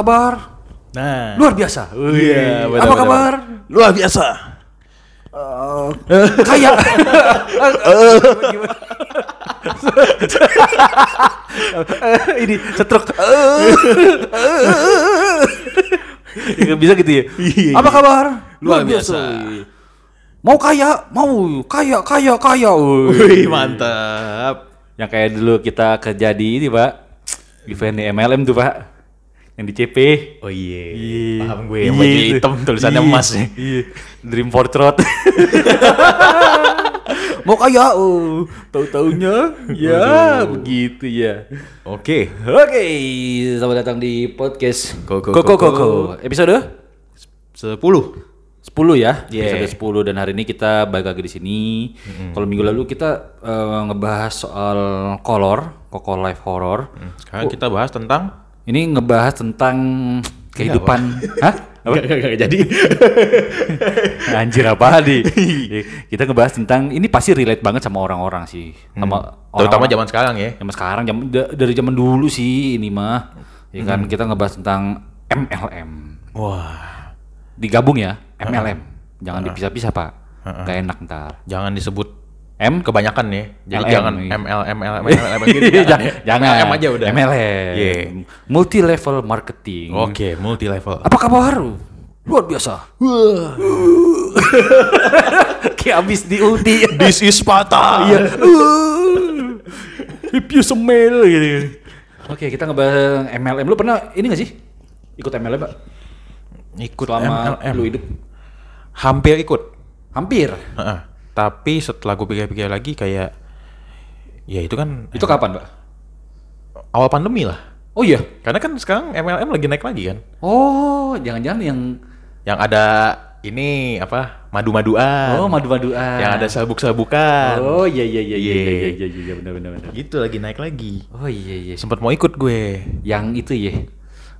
kabar? Nah. Luar biasa. Iya, benar, Apa kabar? Luar biasa. Kayak. Ini setruk. Ya, Bisa gitu ya? Apa kabar? Luar biasa. wih. Mau kaya, mau kaya, kaya, kaya. wih. Wih, mantap. Yang kayak dulu kita kerja di ini, Pak. Event di MLM tuh, Pak. Yang di CP. Oh iya. Iya. Paham gue yang baju Iya, itu. hitam tulisannya Iya, emas nih. Iya. Dream Portrait. Mau kaya, oh. Tahu-taunya ya begitu ya. Oke. Oke, selamat datang di podcast Koko Koko Koko. Koko. Episode 10. 10 ya. Yeah. Episode 10 dan hari ini kita balik lagi di sini. Kalau minggu lalu kita eh, ngebahas soal kolor, Koko Live Horror. Sekarang kita bahas tentang Ini ngebahas tentang kehidupan. Hah? Apa? Gak, gak, gak, jadi. Anjir apa nih? kita ngebahas tentang ini pasti relate banget sama orang-orang sih. Sama Hmm. Terutama orang-orang- zaman sekarang ya. zaman sekarang zaman da- dari zaman dulu sih ini mah. Ya kan Hmm. kita ngebahas tentang MLM. Wah. Digabung ya, MLM. Jangan dipisah-pisah, Pak. Gak enak ntar. Jangan disebut M kebanyakan ya. Jadi LM, jangan iya. ML ML ML ML gitu. jangan, jangan. MLM aja udah. MLM. Iya. Multi level marketing. Oke, multi level. Apa kabar? Luar biasa. Kayak abis di ulti. This is Sparta. Iya. If you smell gitu. Oke, kita ngebahas MLM. Lu pernah ini gak sih? Ikut MLM, Pak? Ikut Selama MLM. lu hidup? Hampir ikut. Hampir. Heeh. Tapi setelah gue pikir-pikir lagi kayak ya itu kan Itu kapan, Pak? awal pandemi lah. Oh iya. Karena kan sekarang MLM lagi naik lagi kan. Oh, jangan-jangan yang Yang ada ini apa? Madu-maduan. Oh, madu-maduan. Yang ada sabuk-sabukan. Oh, iya iya iya iya Iya. iya iya iya iya benar benar benar. Gitu lagi naik lagi. Oh iya iya. Sempat mau ikut gue. Yang itu ya.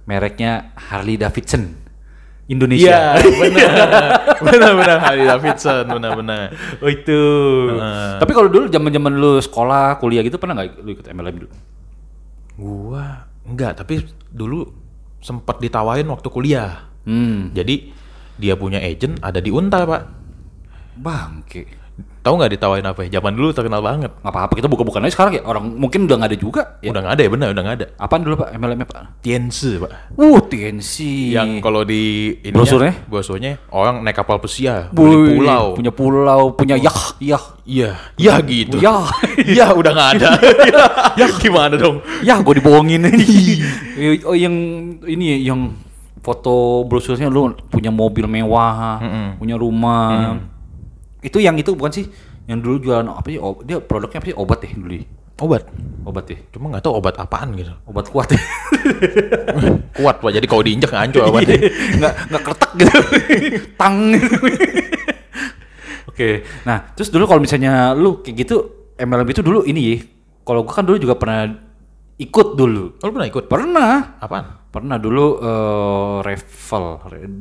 Mereknya Harley Davidson. Indonesia. Iya, benar. Benar-benar Harley Davidson, benar-benar. Oh itu. Tapi kalau dulu zaman-zaman lu sekolah, kuliah gitu pernah nggak lu ikut MLM dulu? Gua enggak, tapi dulu sempat ditawarin waktu kuliah. Hmm. Jadi dia punya agent ada di Unta, Pak. Bangke. Tahu nggak ditawarin apa ya? Zaman dulu terkenal banget. Nggak apa-apa kita buka-bukan aja sekarang ya. Orang mungkin udah nggak ada juga. Ya. Udah nggak ada ya, benar udah nggak ada. Apaan dulu Pak MLM-nya Pak? Tiense, Pak. Uh, TNC. Yang kalau di ininya, Brosurnya? brosurnya orang naik kapal pesiar, beli pulau. punya pulau, punya yah, yah. Iya, iya gitu. Yah. Iya, udah nggak ada. ya gimana dong? ya, gue dibohongin. oh, yang ini ya, yang foto brosurnya lu punya mobil mewah, Mm-mm. punya rumah. Itu yang itu bukan sih? Yang dulu jualan apa sih? Oh, dia produknya apa sih? Obat ya dulu. Obat. Obat ya. Cuma nggak tahu obat apaan gitu. Obat kuat ya. Kuat pak, jadi kalau diinjak ngancur obatnya. nggak nggak kertek gitu tang oke nah terus dulu kalau misalnya lu kayak gitu MLM itu dulu ini ya kalau gua kan dulu juga pernah ikut dulu Oh, lu pernah ikut? pernah Apaan? pernah dulu eh revel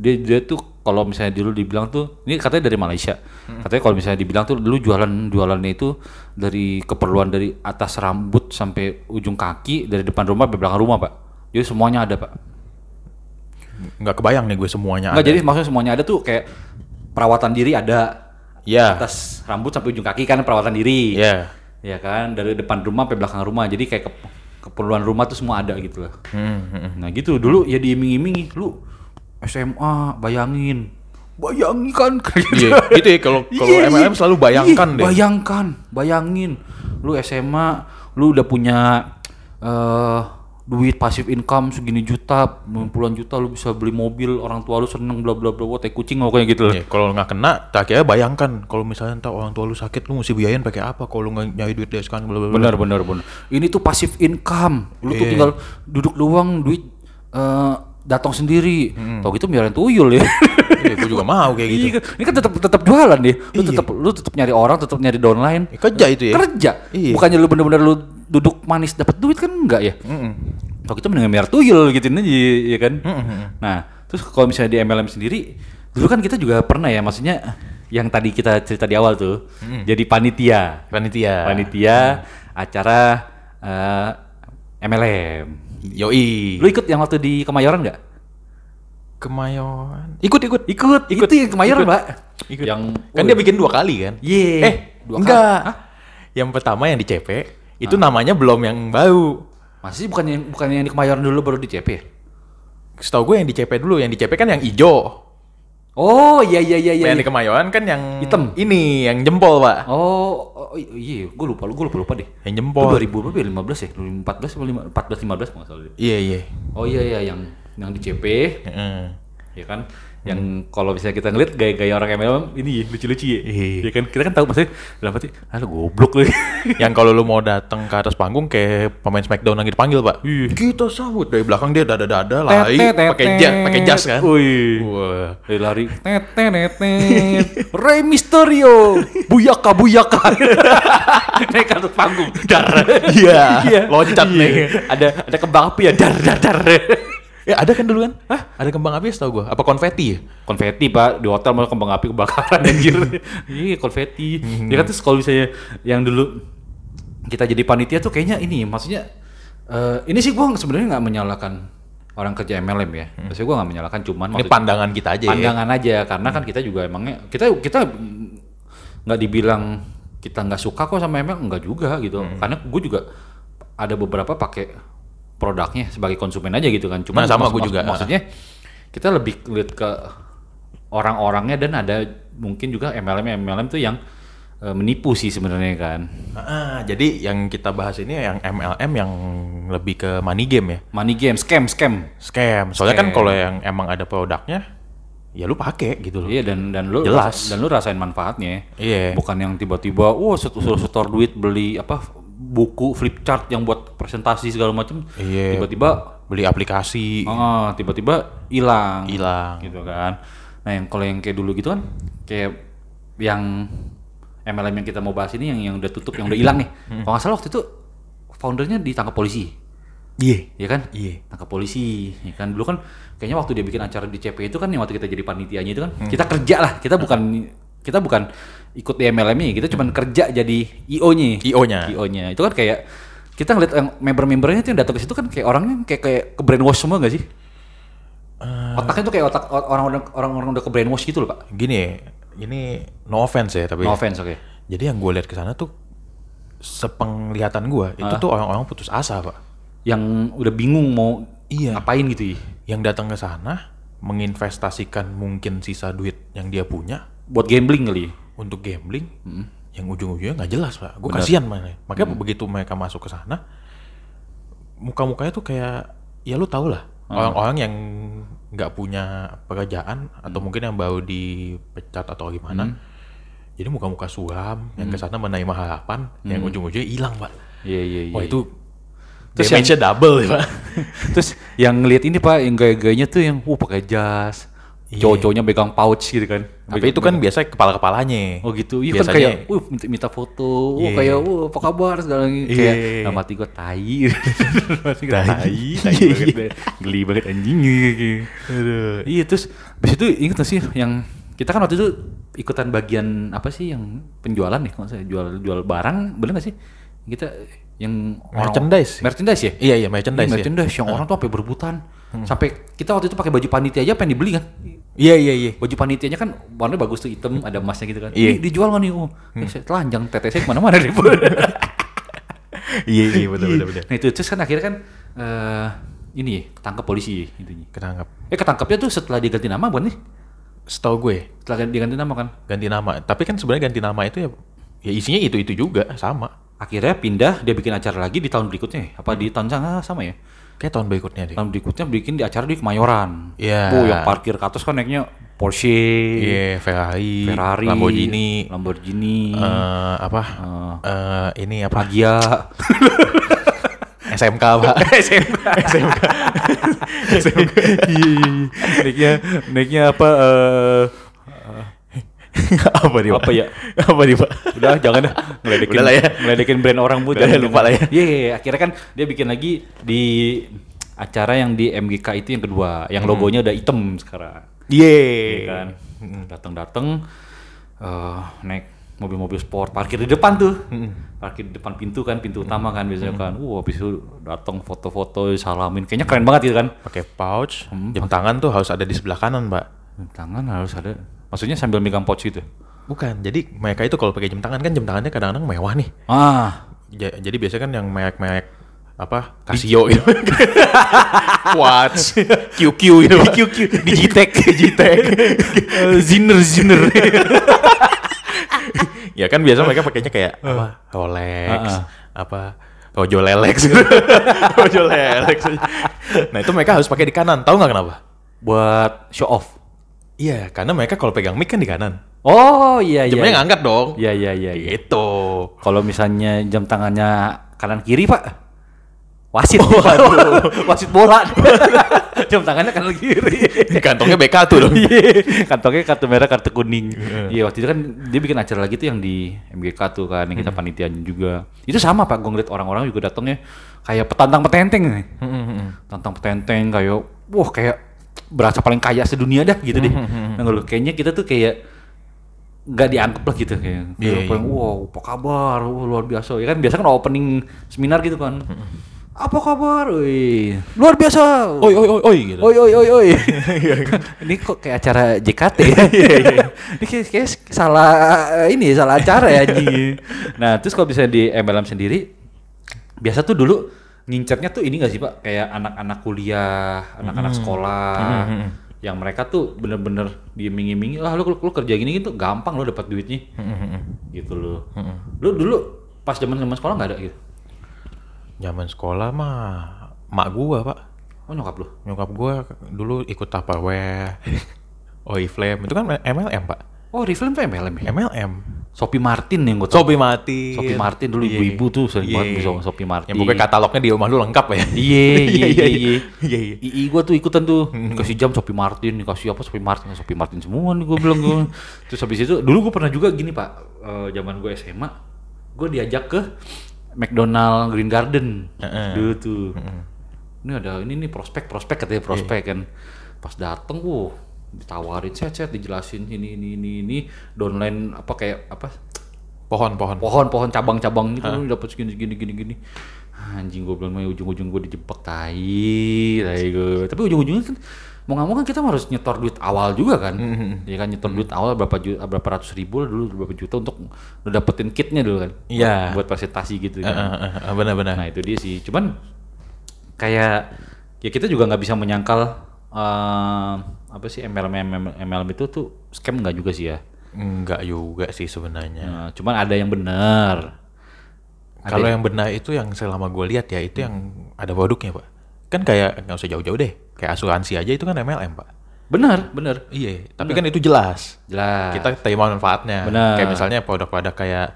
dia, dia tuh kalau misalnya dulu dibilang tuh ini katanya dari Malaysia katanya kalau misalnya dibilang tuh dulu jualan jualannya itu dari keperluan dari atas rambut sampai ujung kaki dari depan rumah sampai belakang rumah pak jadi semuanya ada pak Nggak kebayang nih gue semuanya Enggak ada. jadi maksudnya semuanya ada tuh kayak perawatan diri ada Iya. atas rambut sampai ujung kaki kan perawatan diri. Iya. Ya kan dari depan rumah sampai belakang rumah. Jadi kayak ke- keperluan rumah tuh semua ada gitu loh. Hmm, hmm, hmm. Nah gitu dulu ya diiming-imingi lu SMA bayangin. Bayangin kan Iya, gitu ya kalau kalau Iya, MLM iya. selalu bayangkan Iya, deh. Bayangkan, bayangin. Lu SMA, lu udah punya eh duit pasif income segini juta, puluhan juta lu bisa beli mobil, orang tua lu seneng bla bla bla, tai kucing pokoknya gitu loh. Iya, kalau nggak kena, tak kira bayangkan kalau misalnya ntar orang tua lu sakit, lu mesti biayain pakai apa? Kalau lu nggak nyari duit dari sekarang, bla bla bla. Benar benar benar. Ini tuh pasif income. Lu tuh Iya. tinggal duduk doang duit eh datang sendiri. Tau gitu biarin tuyul ya. Iya, gue juga mau kayak gitu. Iya? Ini kan tetap tetap jualan deh. Lu tetap lu tetap nyari orang, tetap nyari downline. Ya, kerja itu ya. Kerja. Iya. Bukannya lu bener-bener lu duduk manis dapat duit kan enggak ya? Mm-mm. Tau gitu mendingan biar tuyul gitu aja ya kan. Mm-mm. Nah, terus kalau misalnya di MLM sendiri, dulu kan kita juga pernah ya maksudnya yang tadi kita cerita di awal tuh. Jadi panitia. Panitia. Panitia acara eh, MLM. Yoi. Lu ikut yang waktu di Kemayoran nggak? Kemayoran. Ikut ikut. Ikut, ikut. Itu yang kemayoran, Mbak. Ikut. Yang Kan dia bikin dua kali kan? Iya. Eh, Dua enggak. kali. Hah? Yang pertama yang di CP itu namanya belum yang baru. Masih bukan yang bukan yang di kemayoran dulu baru di CP ya? Setahu gue yang di CP dulu, yang di CP kan yang hijau. Oh, iya iya iya iya. yang di Kemayoran kan yang Hitam. Ini yang jempol, Pak. Oh, oh iya, gue lupa, gue lupa lupa deh. Yang Itu jempol. 2000 berapa ya? 15 ya? 2014 atau 5 14 15 kalau nggak salah. deh. Iya, iya. Oh iya iya yang yang di CP Heeh. ya kan yang kalau misalnya kita ngeliat gaya-gaya orang MLM ini ya, lucu-lucu ya. Iya. Ya kan kita kan tahu maksudnya dalam hati, ah lu goblok lu. yang kalau lu mau datang ke atas panggung kayak pemain Smackdown lagi dipanggil, Pak. Kita sambut dari belakang dia dada-dada lari pakai jas, pakai jas kan. Wih. Wah. Lari lari. Rey Mysterio. Buyaka buyaka. Naik ke atas panggung. Dar. Iya, loncat Iya. nih. Ada ada kembang api ya dar dar dar. Ya ada kan dulu kan? Hah? Ada kembang api setahu gua. Apa konfeti ya? konfeti pak di hotel mau kembang api kebakaran anjir iya konfeti ya kan terus kalau misalnya yang dulu kita jadi panitia tuh kayaknya ini maksudnya eh, ini sih gua sebenarnya nggak menyalahkan orang kerja MLM ya maksudnya gua nggak menyalahkan cuman Ini pandangan kita aja ya. pandangan aja karena kan kita juga emangnya kita kita nggak dibilang kita nggak suka kok sama MLM enggak juga gitu karena gue juga ada beberapa pakai produknya sebagai konsumen aja gitu kan cuma Nah, sama gua juga. maksudnya kita lebih lihat ke orang-orangnya dan ada mungkin juga MLM MLM tuh yang eh, menipu sih sebenarnya kan Ah, jadi yang kita bahas ini yang MLM yang lebih ke money game ya. money game scam scam Scam. Soalnya kan Scam. kalau yang emang ada produknya ya lu pakai gitu loh. Iya dan dan lu Jelas. dan lu rasain manfaatnya. Iya. Bukan yang tiba-tiba wah setor, setor duit beli apa buku flip chart yang buat presentasi segala macam. Iya. Tiba-tiba Beli aplikasi tiba-tiba hilang. hilang. Gitu kan. Nah, yang kalau yang kayak dulu gitu kan kayak yang MLM yang kita mau bahas ini yang yang udah tutup yang udah hilang nih. Hmm. Kalau nggak salah waktu itu foundernya ditangkap polisi. Iya. ya kan? Iya. Tangkap polisi, ya kan? Dulu kan kayaknya waktu dia bikin acara di CP itu kan yang waktu kita jadi panitianya itu kan, kita kerja lah, kita bukan kita bukan ikut di MLM nya kita cuma kerja jadi IO-nya. IO-nya. IO-nya. Itu kan kayak kita ngeliat yang member-membernya itu yang datang ke situ kan kayak orangnya kayak kayak ke brainwash semua gak sih? Otaknya tuh kayak otak orang-orang orang-orang udah ke brainwash gitu loh, Pak. Gini, ini no offense ya tapi. No offense, oke. Jadi yang gue lihat ke sana tuh sepenglihatan gue itu Ah. tuh orang-orang putus asa pak. Yang udah bingung mau Iya. ngapain gitu ya. Yang datang ke sana menginvestasikan mungkin sisa duit yang dia punya Buat gambling kali. untuk gambling yang ujung-ujungnya nggak jelas pak. Gue kasihan mana. Makanya begitu mereka masuk ke sana, muka-mukanya tuh kayak ya lu tau lah orang-orang yang nggak punya pekerjaan atau mungkin yang baru dipecat atau gimana. Jadi muka-muka suram yang ke sana menerima harapan yang ujung-ujungnya hilang pak. Iya, iya, iya. Wah itu Terus damage-nya double ya pak. Terus yang ngeliat ini pak, yang gaya-gayanya tuh yang, uh pakai jas, Iya. cowok-cowoknya pegang pouch gitu kan. Tapi itu kan biasanya kepala-kepalanya. Oh gitu, iya kan kayak, uh minta, minta foto, uh Iya. kayak, uh apa kabar segala gitu. Iya. Kayak, nah, mati gue tai, mati gue Tai. tai, banget, deh. geli banget anjing. Aduh. Iya terus, habis itu inget gak sih yang kita kan waktu itu ikutan bagian apa sih yang penjualan nih, kalau saya jual jual barang, bener gak sih? Kita yang orang- Merchandise. merchandise ya? Iya iya merchandise. Iya, ya. merchandise yang orang tuh sampai berebutan. Sampai kita waktu itu pakai baju panitia aja pengen dibeli kan. Iya iya iya. Baju panitianya kan warnanya bagus tuh hitam, ada emasnya gitu kan. Iya. Dijual nggak nih? Oh, eh, saya telanjang teteh saya ke mana-mana deh. Iya iya betul betul betul. nah itu terus kan akhirnya kan eh ini ya, ketangkep polisi intinya. Ketangkap. Eh ketangkepnya tuh setelah diganti nama bukan nih? Setahu gue Setelah diganti nama kan. ganti nama. Tapi kan sebenarnya ganti nama itu ya ya isinya itu itu juga sama. Akhirnya pindah dia bikin acara lagi di tahun berikutnya. ya? Apa di tahun sama ya? Kayak tahun berikutnya deh. Tahun berikutnya bikin di acara di Kemayoran. Iya. Oh, yang parkir ke atas kan naiknya Porsche, Iya Ferrari, Ferrari, Lamborghini, Lamborghini, eh, apa? Eh, eh ini apa? Agia, SMK pak. SMK, SMK, SMK. naiknya, naiknya apa? eh, apa nih pak? Apa ya? apa nih pak? udah jangan dah ngeledekin, Udah lah ya. ngeledekin brand orang bu. Jangan, lupa lah ya. Iya, iya, iya. akhirnya kan dia bikin lagi di acara yang di MGK itu yang kedua, yang logonya udah hitam sekarang. Iya Iya kan, datang-datang eh, naik mobil-mobil sport parkir di depan tuh parkir di depan pintu kan pintu utama kan biasanya kan wah habis itu datang foto-foto salamin kayaknya keren banget gitu kan Pakai pouch, jam tangan tuh harus ada di sebelah kanan, Mbak. tangan harus ada maksudnya sambil megang pouch gitu Bukan, jadi mereka itu kalau pakai jam tangan kan jam tangannya kadang-kadang mewah nih. ah Ja- jadi biasanya kan yang merek-merek apa Casio gitu. Watch, QQ gitu. QQ, Digitech, Digitech. ziner ziner ya kan biasa mereka pakainya kayak apa? Rolex, Ah, ah. apa? Rojo Lelex. Rojo Lelex. nah, itu mereka harus pakai di kanan. Tahu nggak kenapa? buat show off Iya, karena mereka kalau pegang mic kan di kanan. oh iya iya Jamnya ngangkat dong. iya iya iya iya. Gitu. kalau misalnya jam tangannya kanan kiri pak wasit wasit bola jam tangannya kanan kiri Kantongnya BK tuh dong. Iya, kantongnya kartu merah, kartu kuning. Iya, waktu itu kan dia bikin acara lagi tuh yang di MGK tuh kan, yang kita panitianya juga. Itu sama Pak, gue ngeliat orang-orang juga datangnya kayak petantang petenteng nih. Petantang petenteng kayak, wah kayak berasa paling kaya sedunia dah gitu deh. Nah, lu kayaknya kita tuh kayak nggak dianggap lah gitu kayak Iya, kayak paling, wow apa kabar Wah, luar biasa ya kan biasa kan opening seminar gitu kan apa kabar Wih, luar biasa Oi oi oi oi gitu. Oi oi oi oi. ini kok kayak acara JKT ya? ini kayak, kayak salah ini salah acara ya anjing. Nah, terus kalau bisa di MLM sendiri biasa tuh dulu ngincernya tuh ini gak sih Pak? Kayak anak-anak kuliah, anak-anak sekolah yang mereka tuh bener-bener diiming-imingi lah lu, lu, lu kerja gini gitu gampang lo dapat duitnya gitu loh lu dulu pas zaman zaman sekolah nggak ada gitu Zaman sekolah mah mak gua, Pak. oh nyokap lu Nyokap gua dulu ikut Tupperware. Oriflame itu kan MLM, Pak. oh Riflem tuh MLM ya MLM. Sophie Martin yang gue tau Sopi mati. Sophie Martin dulu ibu-ibu tuh sering banget bisa sama Sophie Martin. Yang pokoknya katalognya di rumah lu lengkap ya. Iya iya iya iya. Iya, iya. Gua tuh ikutan tuh dikasih jam Sophie Martin, dikasih apa Sophie Martin, Sophie Martin semua nih gua bilang gua. Terus habis itu dulu gua pernah juga gini Pak, eh, zaman gua SMA, gua diajak ke McDonald Green Garden. Dulu tuh. Ini ada ini nih prospek prospek katanya prospek kan. Pas dateng wuh ditawarin set-set dijelasin ini ini ini ini. Downline apa kayak apa? Pohon-pohon. pohon-pohon cabang-cabang gitu lu dapat segini segini gini gini. Anjing gue bilang "Mah, ujung-ujung gue dijebak tai tai gue tapi ujung-ujungnya kan mau nggak mau kan kita harus nyetor duit awal juga kan. Ya kan nyetor duit awal berapa juta berapa ratus ribu dulu berapa juta untuk dapetin kitnya dulu kan. Iya. buat presentasi gitu kan. Eh, eh, Benar-benar. nah itu dia sih. Cuman kayak ya kita juga nggak bisa menyangkal eh, apa sih MLM MLM itu tuh scam nggak juga sih ya Enggak juga sih sebenarnya. Nah, cuman ada yang benar Kalau yang benar itu yang selama gue lihat ya itu yang ada produknya pak. Kan kayak nggak usah jauh-jauh deh. Kayak asuransi aja itu kan MLM pak. benar benar Iya. Tapi kan itu jelas. jelas Kita terima manfaatnya. Benar. Kayak misalnya produk-produk kayak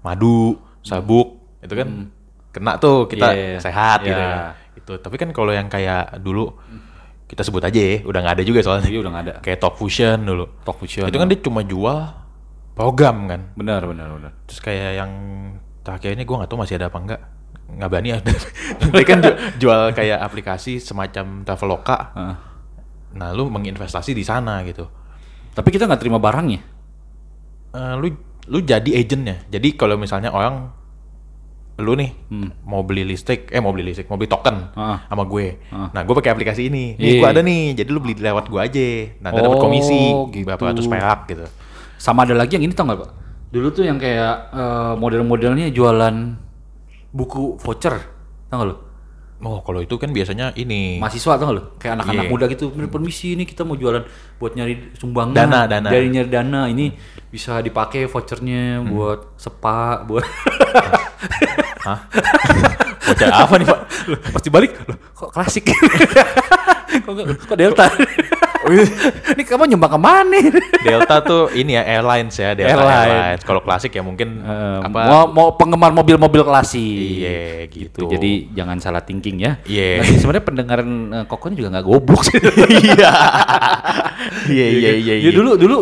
madu, sabuk, itu kan kena tuh kita Iya, sehat gitu. iya. kan. Itu. Tapi kan kalau yang kayak dulu kita sebut aja ya, udah nggak ada juga soalnya. Iya, udah nggak ada. Kayak Top Fusion dulu. Talk Fusion. Itu kan dia cuma jual program kan. benar benar benar Terus kayak yang terakhir ini gue nggak tahu masih ada apa enggak. Nggak berani ada. Dia kan ju- jual kayak aplikasi semacam Traveloka. Heeh. Nah lu menginvestasi di sana gitu. tapi kita nggak terima barangnya Eh, lu lu jadi agentnya. Jadi kalau misalnya orang lu nih mau beli listrik, eh mau beli listrik, mau beli token Heeh. sama gue. Heeh. Nah gue pakai aplikasi ini. Iya. Nih gue ada nih. Jadi lu beli lewat gue aja. Nah dapat Oh, komisi gitu. berapa ratus perak gitu. sama ada lagi yang ini tau nggak pak dulu tuh yang kayak eh, model-modelnya jualan buku voucher tau nggak lo Oh kalau itu kan biasanya ini. mahasiswa tau nggak lo kayak anak-anak Iya. muda gitu "Bener, permisi ini kita mau jualan buat nyari sumbangan Dana, dana. dari nyari dana ini bisa dipakai vouchernya buat sepa buat Hah? Bocah apa nih pak? Loh, pasti balik loh kok klasik kok, kok delta ini kamu nyumbang ke mana Delta tuh ini ya airlines ya Delta Airline. Airlines. Kalau klasik ya mungkin Eh, apa? mau, mau penggemar mobil-mobil klasik Iya gitu. jadi jangan salah thinking ya Iya. Nanti sebenarnya pendengaran uh, Koko ini juga nggak goblok sih Iya. Iya iya iya. Ya dulu dulu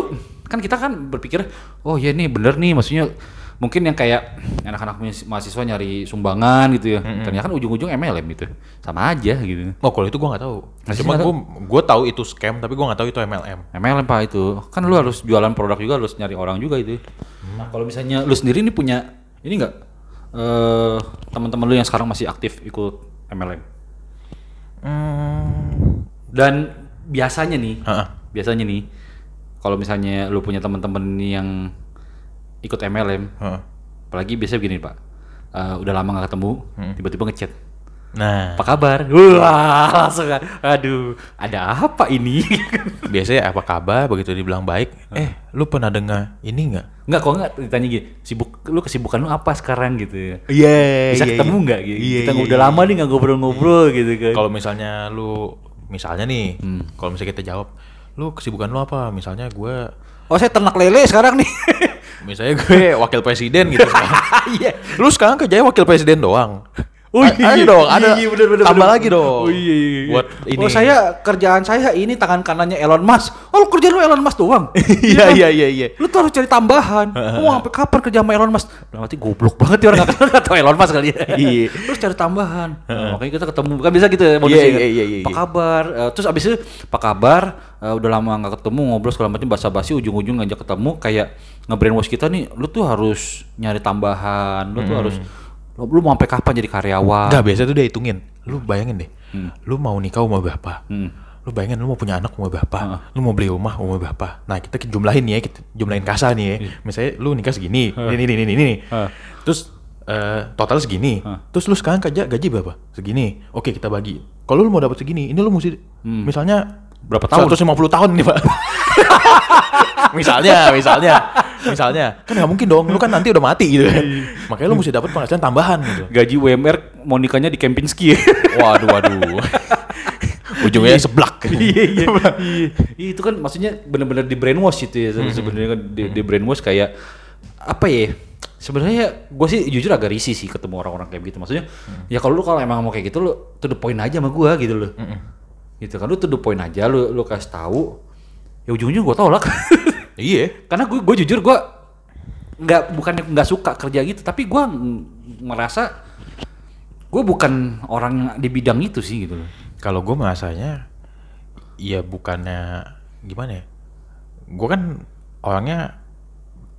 kan kita kan berpikir oh ya nih bener nih maksudnya mungkin yang kayak anak-anak mahas- mahasiswa nyari sumbangan gitu ya. Ternyata kan ujung-ujung MLM gitu. Sama aja gitu. Oh kalau itu gua nggak tahu. Masih Cuma nggak gua gua tahu itu scam tapi gua nggak tahu itu MLM. MLM pak itu kan lu harus jualan produk juga harus nyari orang juga itu. Nah, kalau misalnya lu sendiri ini punya ini enggak eh teman-teman lu yang sekarang masih aktif ikut MLM Hmm. dan biasanya nih Heeh. biasanya nih kalau misalnya lu punya teman-teman yang ikut MLM Heeh. apalagi biasanya begini pak. Eh, udah lama nggak ketemu tiba-tiba ngechat. Nah, apa kabar? Wah langsung aduh ada apa ini? Biasanya apa kabar? Begitu dibilang baik, eh lu pernah dengar ini nggak? Nggak kok nggak? Ditanya gini, sibuk lu kesibukan lu apa sekarang? gitu ya. Iya, Bisa ketemu nggak? gitu. Kita udah lama nih nggak ngobrol-ngobrol gitu kan. Kalau misalnya lu misalnya nih, kalau misalnya kita jawab, lu kesibukan lu apa? Misalnya gue, Oh, saya ternak lele sekarang nih. misalnya gue wakil presiden gitu. Iya. Lu sekarang kerjanya wakil presiden doang. Oh A- ayo dong, ada Iya, iya, bener, bener, tambah bener. lagi dong. Oh iya, iya, iya. Buat ini. Oh saya kerjaan saya ini tangan kanannya Elon Musk. Oh lu kerjaan lu Elon Musk doang. Iya, kan? iya, iya, iya. Lu tuh harus cari tambahan. Mau sampai kapan kerja sama Elon Musk? Berarti goblok banget ya orang nggak tahu Elon Musk kali ya. Iya. Terus cari tambahan. Nah, makanya kita ketemu kan bisa gitu ya modusnya Iya, kan. iya, iya, iya, Apa iya. kabar? Eh, terus abis itu apa kabar? Eh, udah lama nggak ketemu ngobrol segala macam basa-basi ujung-ujung ngajak ketemu kayak nge-brainwash kita nih lu tuh harus nyari tambahan lu tuh harus lu, mau sampai kapan jadi karyawan Enggak, biasa tuh dia hitungin. Lu bayangin deh, lu mau nikah umur berapa? Lu bayangin lu mau punya anak umur berapa? Lu mau beli rumah umur berapa? Nah, kita jumlahin nih ya, kita jumlahin kasa nih ya. Misalnya lu nikah segini, ini ini ini ini. ini. Hah. Terus eh, total segini. Terus lu sekarang kerja gaji berapa? Segini. Oke, kita bagi. Kalau lu mau dapat segini, ini lu mesti misalnya Berapa tahun? 150 tahun nih, Pak. misalnya, misalnya, misalnya. Kan nggak mungkin dong, lu kan nanti udah mati gitu kan. Makanya lu mesti dapat penghasilan tambahan gitu. gaji UMR mau nikahnya di Kempinski ya. Waduh, waduh. Ujungnya seblak. iya iya iya itu kan maksudnya benar-benar di brainwash itu ya sebenarnya kan di, di brainwash kayak apa ya sebenarnya gue sih jujur agak risih sih ketemu orang-orang kayak gitu maksudnya ya kalau lu kalau emang mau kayak gitu lu to the point aja sama gue gitu loh gitu kan lu to the point aja lu lu kasih tahu ya ujung-ujung gue tolak iya. karena gue gue jujur gue nggak bukan nggak suka kerja gitu tapi gue merasa gue bukan orang yang di bidang itu sih gitu loh Kalau gue merasanya, ya bukannya gimana ya? Gue kan orangnya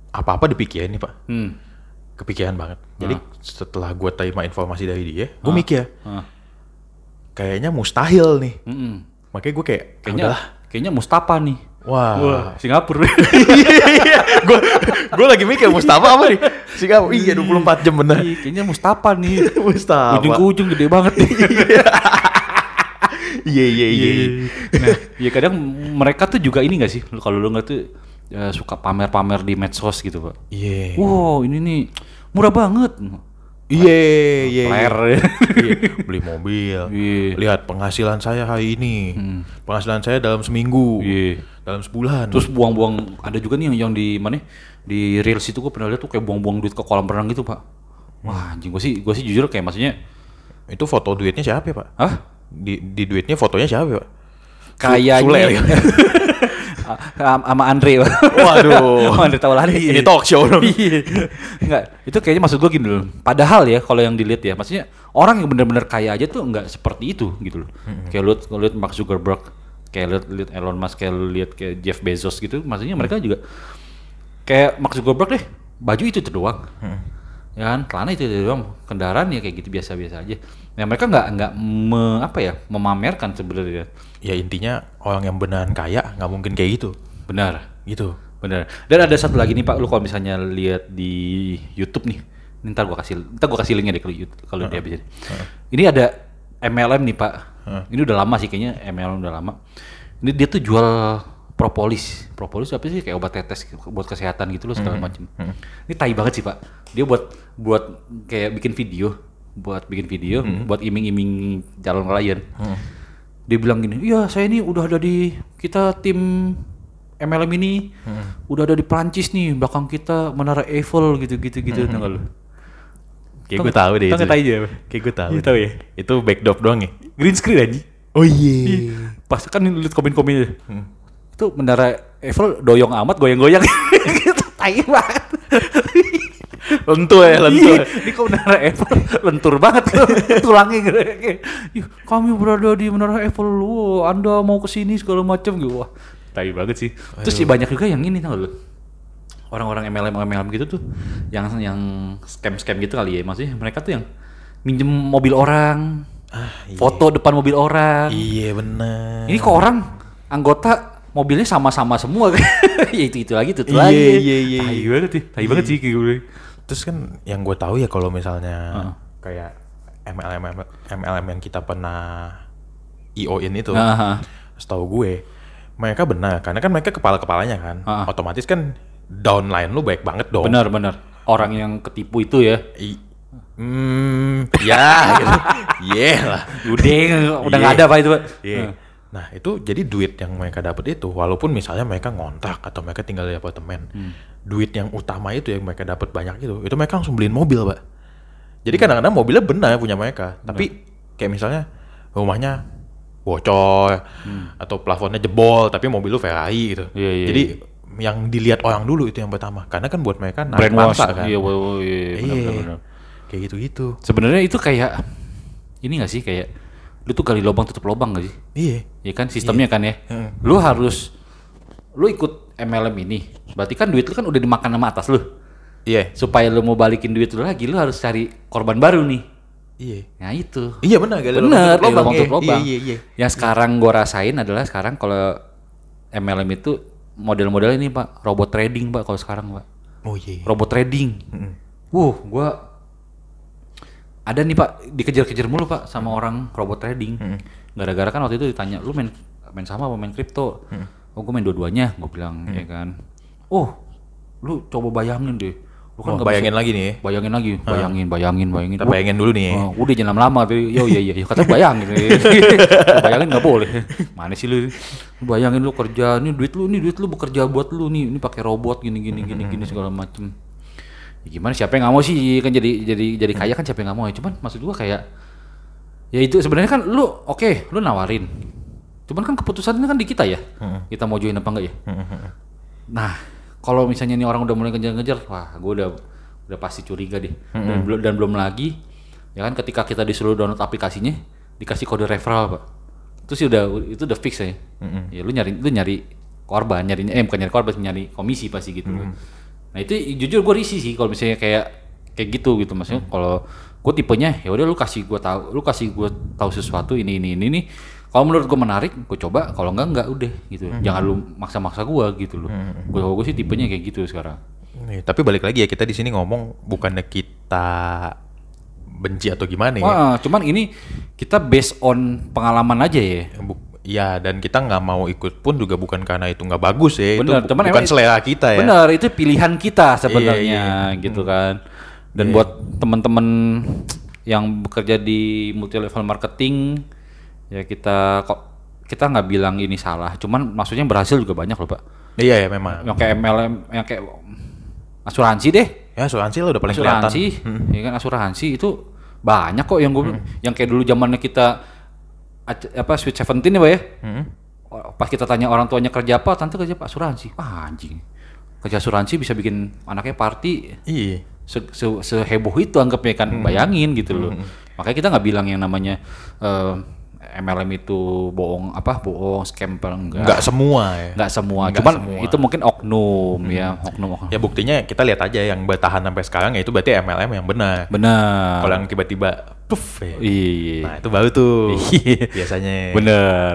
apa-apa dipikirin nih pak. hmm. Kepikiran banget. Jadi setelah gue terima informasi dari dia, gue mikir Ah. kayaknya mustahil nih. Mm-mm. Makanya gue kayak, Kayaknya kayaknya kayaknya Mustafa nih. Wah. Singapura. Gue gue lagi mikir Mustafa apa nih? Singapura. Iya 24 jam bener. Iya, kayaknya Mustafa nih. Mustafa. Ujung ke ujung gede banget nih. Iya iya iya. iya. Nah, ya kadang mereka tuh juga ini gak sih? Kalau lu nggak tuh eh, suka pamer-pamer di medsos gitu, Pak. Iya. Wow, ini nih murah banget. Iya iya. iya. Iya, beli mobil. Iya. Lihat penghasilan saya hari ini. Penghasilan saya dalam seminggu. Iya. Dalam sebulan. Terus buang-buang ada juga nih yang, yang di mana? Di reels itu gue pernah lihat tuh kayak buang-buang duit ke kolam renang gitu, Pak. Wah, anjing gue sih gue sih jujur kayak maksudnya itu foto duitnya siapa ya, Pak? Hah? Di, di duitnya fotonya siapa ya, Pak? Kayaknya Sule ya? Am- sama Andre. Waduh. Andre Taulani. Ini talk show dong. Iya. Enggak, itu kayaknya maksud gue gini loh. Padahal ya kalau yang dilihat ya, maksudnya orang yang benar-benar kaya aja tuh enggak seperti itu gitu loh. Kayak lu lu lihat Mark Zuckerberg, kayak lu lihat Elon Musk, kayak lihat kayak Jeff Bezos gitu, maksudnya mereka juga kayak Mark Zuckerberg deh, baju itu tuh doang. Ya kan, celana itu doang, kendaraan ya kayak gitu biasa-biasa aja. Nah, mereka nggak nggak me- apa ya, memamerkan sebenarnya. Ya intinya orang yang beneran kaya nggak mungkin kayak gitu. Benar. Gitu. Bener. Dan ada satu lagi nih Pak, lu kalau misalnya lihat di YouTube nih, ini ntar gua kasih, ntar gua kasih linknya deh kalau YouTube, kalau di habis ini. Ini ada MLM nih Pak. Ini udah lama sih kayaknya MLM udah lama. Ini dia tuh jual propolis. Propolis apa sih kayak obat tetes buat kesehatan gitu loh segala macem. Ini tai banget sih Pak. Dia buat buat kayak bikin video, buat bikin video, buat iming-iming calon klien. Dia bilang gini, iya saya ini udah ada di kita tim MLM ini udah ada di Prancis nih belakang kita menara Eiffel gitu-gitu gitu tau nggak lu? Kayak gue tahu deh Tau itu. dia? Kayak gue tahu. Iya, tahu ya? Itu backdrop doang ya? Green screen aja. Oh iya. Pas kan lihat komen-komennya. Itu menara Eiffel doyong amat goyang-goyang. gitu tai banget. Lentur ya, lentur. Ini kok menara Eiffel lentur banget tuh tulangnya gitu. Kayak, "Ih, kami berada di menara Eiffel, wow, Anda mau ke sini segala macam gitu. Wah, tai banget sih. Terus sih banyak juga yang ini tau lu. Orang-orang MLM MLM gitu tuh yang yang scam-scam gitu kali ya. Maksudnya mereka tuh yang minjem mobil orang, foto depan mobil orang. Iya bener. Ini kok orang anggota mobilnya sama-sama semua kan? ya itu itu lagi itu Iya, lagi. iya, iya, Tai iya. banget sih, tai banget sih kayak gue. Terus kan yang gue tahu ya kalau misalnya kayak MLM MLM yang kita pernah IO-in itu, Aha. setahu gue mereka benar karena kan mereka kepala kepalanya kan, Ah. otomatis kan downline lu baik banget dong. Benar benar. Orang yang ketipu itu ya. I- Hmm, ya, gitu. Iya lah. Udah udah nggak Iya. ada pak itu pak. Iya. Nah itu jadi duit yang mereka dapat itu walaupun misalnya mereka ngontrak atau mereka tinggal di apartemen, duit yang utama itu yang mereka dapat banyak itu, itu mereka langsung beliin mobil pak. Jadi kadang-kadang mobilnya benar punya mereka, tapi kayak misalnya rumahnya bocor atau plafonnya jebol, tapi mobil lu Ferrari gitu. Iya, iya, Jadi yang dilihat orang dulu itu yang pertama, karena kan buat mereka narik mangsa kan. Iya, iya, iya, benar, Iya. benar, benar. Kayak gitu-gitu. Sebenarnya itu kayak ini gak sih kayak lu tuh gali lubang tutup lubang gak sih? Iya. Ya kan sistemnya kan ya. Heeh. Lu harus lu ikut MLM ini. Berarti kan duit lu kan udah dimakan sama atas lu. Iya. Supaya lu mau balikin duit lu lagi, lu harus cari korban baru nih. Iya. Nah itu. Iya benar gali Bener, tutup lubang, lubang iya. tutup lubang. Iya, iya, iya. Yang sekarang gua rasain adalah sekarang kalau MLM itu model-model ini pak, robot trading pak kalau sekarang pak, Oh iya. robot trading. Wuh, gua ada nih pak dikejar-kejar mulu pak sama orang robot trading. Gara-gara kan waktu itu ditanya, lu main main sama apa main kripto? Oh, gue main dua-duanya, gue bilang ya kan. Oh, lu coba bayangin deh. Lu Oh, bayangin bisa- lagi nih. Bayangin lagi, bayangin, bayangin, bayangin. Kita bayangin dulu nih. Oh, udah jangan lama tuh. Yo iya iya, kata bayangin. bayangin nggak boleh. Mana sih lu? Bayangin lu kerja, ini duit lu, ini duit lu bekerja buat lu nih, ini pakai robot gini gini gini gini segala macem. Ya gimana siapa yang nggak mau sih kan jadi jadi jadi kaya kan siapa yang nggak mau ya cuman maksud gua kayak ya itu sebenarnya kan lu oke lu nawarin cuman kan keputusannya kan di kita ya kita mau join apa enggak ya Nah, kalau misalnya ini orang udah mulai ngejar-ngejar, wah, gue udah udah pasti curiga deh. Dan belum dan belum lagi, ya kan ketika kita disuruh download aplikasinya, dikasih kode referral, pak. Itu sih udah itu udah fix ya. Ya lu nyari lu nyari korban, nyari eh bukan nyari korban, nyari komisi pasti gitu. Nah itu jujur gue risih sih kalau misalnya kayak kayak gitu gitu maksudnya kalau gue tipenya ya udah lu kasih gue tahu lu kasih gue tahu sesuatu ini ini ini nih kalau menurut gue menarik gue coba. Kalau enggak enggak udah gitu. Jangan lu maksa-maksa gue gitu loh. Gue gue sih tipenya kayak gitu sekarang. Nih, tapi balik lagi ya kita di sini ngomong bukannya kita benci atau gimana ya. wah cuman ini kita based on pengalaman aja ya. Bu- ya dan kita nggak mau ikut pun juga bukan karena itu nggak bagus ya. Benar, itu bu- teman bukan selera kita ya. Benar, itu pilihan kita sebenarnya Iya, gitu kan. Dan buat teman-teman yang bekerja di multi level marketing ya kita kok kita nggak bilang ini salah, cuman maksudnya berhasil juga banyak loh, Pak. Iya ya memang. Yang kayak MLM, yang kayak asuransi deh. Ya asuransi lah udah paling kelihatan. Asuransi, ya kan asuransi itu banyak kok yang gue yang kayak dulu zamannya kita apa Sweet Seventeen ya, Pak ya. Hmm. Pas kita tanya orang tuanya kerja apa, tante kerja apa asuransi. Ah, anjing. Kerja asuransi bisa bikin anaknya party Iya. se se- seheboh itu anggapnya kan bayangin gitu loh. Makanya kita nggak bilang yang namanya eh, MLM itu bohong apa bohong scam enggak. Nggak semua ya. Nggak semua. Nggak Cuman semua. itu mungkin oknum ya, oknum. oknum. Ya buktinya kita lihat aja yang bertahan sampai sekarang ya itu berarti MLM yang benar. Benar. Kalau yang tiba-tiba puff ya. Iya. Nah, itu baru tuh. Iya. Biasanya. Bener.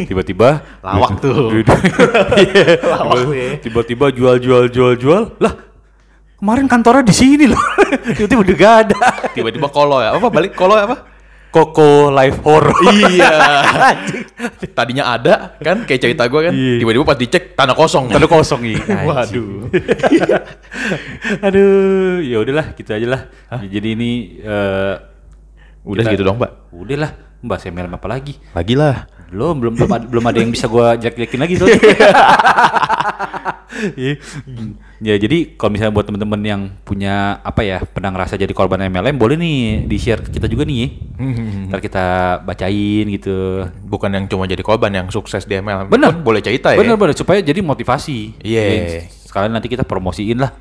Tiba-tiba Lawak tuh. Iya. Lawak ya. Tiba-tiba jual jual jual jual. Lah, kemarin kantornya di sini loh. Tiba-tiba udah gak ada. Tiba-tiba kolo ya. Apa balik kolo apa? Koko Live Horror. iya. Tadinya ada kan kayak cerita gue kan. Iya. Tiba-tiba pas dicek tanah kosong. Tanda kosong nih. Waduh. Aduh, ya udahlah, gitu aja lah. Jadi ini eh, Udah kita- segitu dong, Mbak. Udahlah, Mbak MLM apa lagi? Lagi lah. Belum, belum belum ada, belum ada yang bisa gua jelek-jelekin lagi soalnya. Iya. ya jadi kalau misalnya buat temen-temen yang punya apa ya pernah ngerasa jadi korban MLM boleh nih di share ke kita juga nih. Ntar kita bacain gitu. Bukan yang cuma jadi korban yang sukses di MLM. Bener. Pun boleh cerita ya. Bener bener supaya jadi motivasi. Iya. Jadi sekalian nanti kita promosiin lah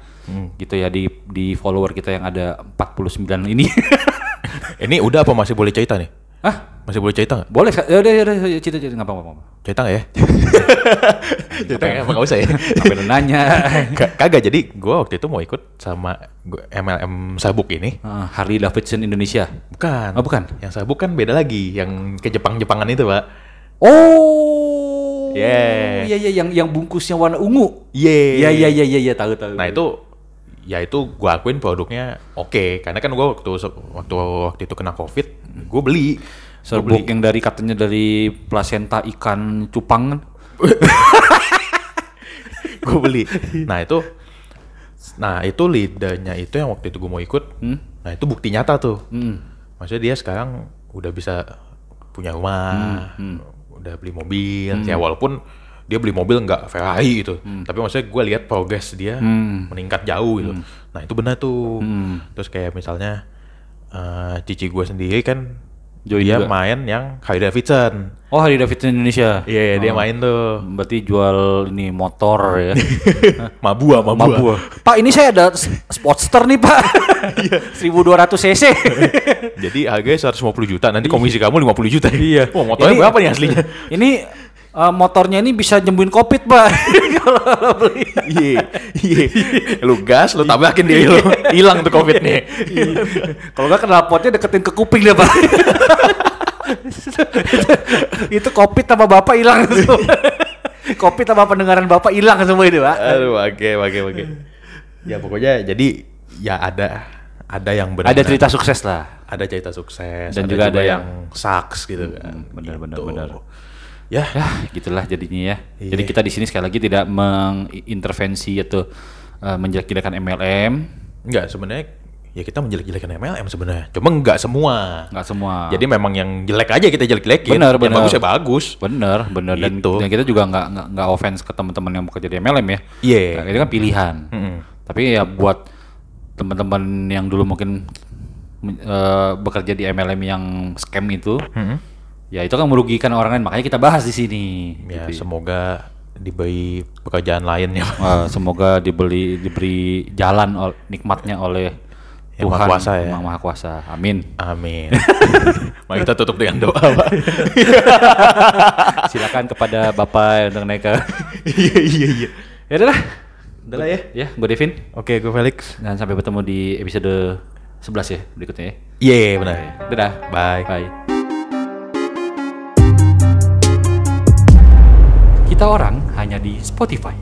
gitu ya di di follower kita yang ada 49 ini. Ini udah apa masih boleh cerita nih? Hah? Masih boleh cerita nggak? Boleh, ya udah ya udah cerita-cerita nggak apa-apa. Cerita nggak ya? cerita nggak? Nggak usah ya? Lu nanya. Ka- Kagak, jadi gue waktu itu mau ikut sama gua- MLM Sabuk ini. Ah, Harley Davidson Indonesia. Bukan. Oh, bukan? Yang Sabuk kan beda lagi, yang ke Jepang-Jepangan itu, Pak. Oh. Yeah. Iya iya yang yang bungkusnya warna ungu. Iya iya iya iya iya tahu tahu. Nah itu ya itu gue akuin produknya oke. Karena kan gue waktu waktu waktu itu kena covid gue beli. Gua serbuk yang dari katanya dari plasenta ikan cupang. Kan. gue beli. Nah itu nah itu lidahnya itu yang waktu itu gue mau ikut. Nah itu bukti nyata tuh. Hmm. maksudnya dia sekarang udah bisa punya rumah udah beli mobil ya walaupun dia beli mobil nggak Ferrari gitu tapi maksudnya gue lihat progres dia meningkat jauh gitu nah itu benar tuh terus kayak misalnya eh, cici gue sendiri kan Join dia juga. main yang Harley Davidson Oh Harley Davidson Indonesia. iya dia main tuh Berarti jual ini motor ya. Mabua, Mabua. Mabua. Pak ini saya ada Sportster nih Pak. 1200 cc. Jadi harganya 150 juta, nanti komisi kamu 50 juta. Iya. Wah, motornya Ini- berapa nih aslinya? ini eh, motornya ini bisa nyembuhin covid Pak. Kalau beli. Iya, iya. Lu gas, lu tabrakin dia lu. Hilang tuh covid nih. Kalau nggak knalpotnya deketin ke kuping deh Pak. itu covid sama bapak hilang semua. covid sama pendengaran bapak hilang semua itu Pak. Aduh, oke, oke, oke. Ya pokoknya jadi ya ada ada yang benar. Ada cerita sukses lah. ada cerita sukses Dan juga ada yang sucks gitu kan. benar, benar, Gitu. benar. Ya, Ya, gitulah jadinya ya. Iya. Jadi kita di sini sekali lagi tidak mengintervensi atau uh, menjelek-jelekan MLM, enggak sebenarnya ya kita menjelek-jelekan MLM sebenarnya. Cuma enggak semua. nggak semua. Jadi memang yang jelek aja kita jelek-jelekin. Benar, yang bagus ya bagus. bener, bener dan, Gitu. dan kita juga nggak nggak nggak offense ke teman-teman yang bekerja di MLM ya. Iya. Nah, itu kan pilihan. Mm-mm. Tapi ya buat teman-teman yang dulu mungkin eh, bekerja di MLM yang scam itu, Mm-mm. Ya itu kan merugikan orang lain. Makanya kita bahas di sini. Ya gitu. semoga diberi pekerjaan lainnya. Eh, semoga dibeli diberi jalan ol- nikmatnya oleh Yang Tuhan Maha Kuasa ya. Maha Kuasa. Amin. Amin. Mari kita tutup dengan doa, Pak. Silakan kepada Bapak untuk naik ke. Iya, iya, iya. ya udah lah. Udah lah ya. Ya, gue Devin Oke, gue Felix. dan sampai bertemu di episode 11 ya berikutnya ya. Iya, benar. Dadah. Bye. Bye. Kita orang hanya di Spotify.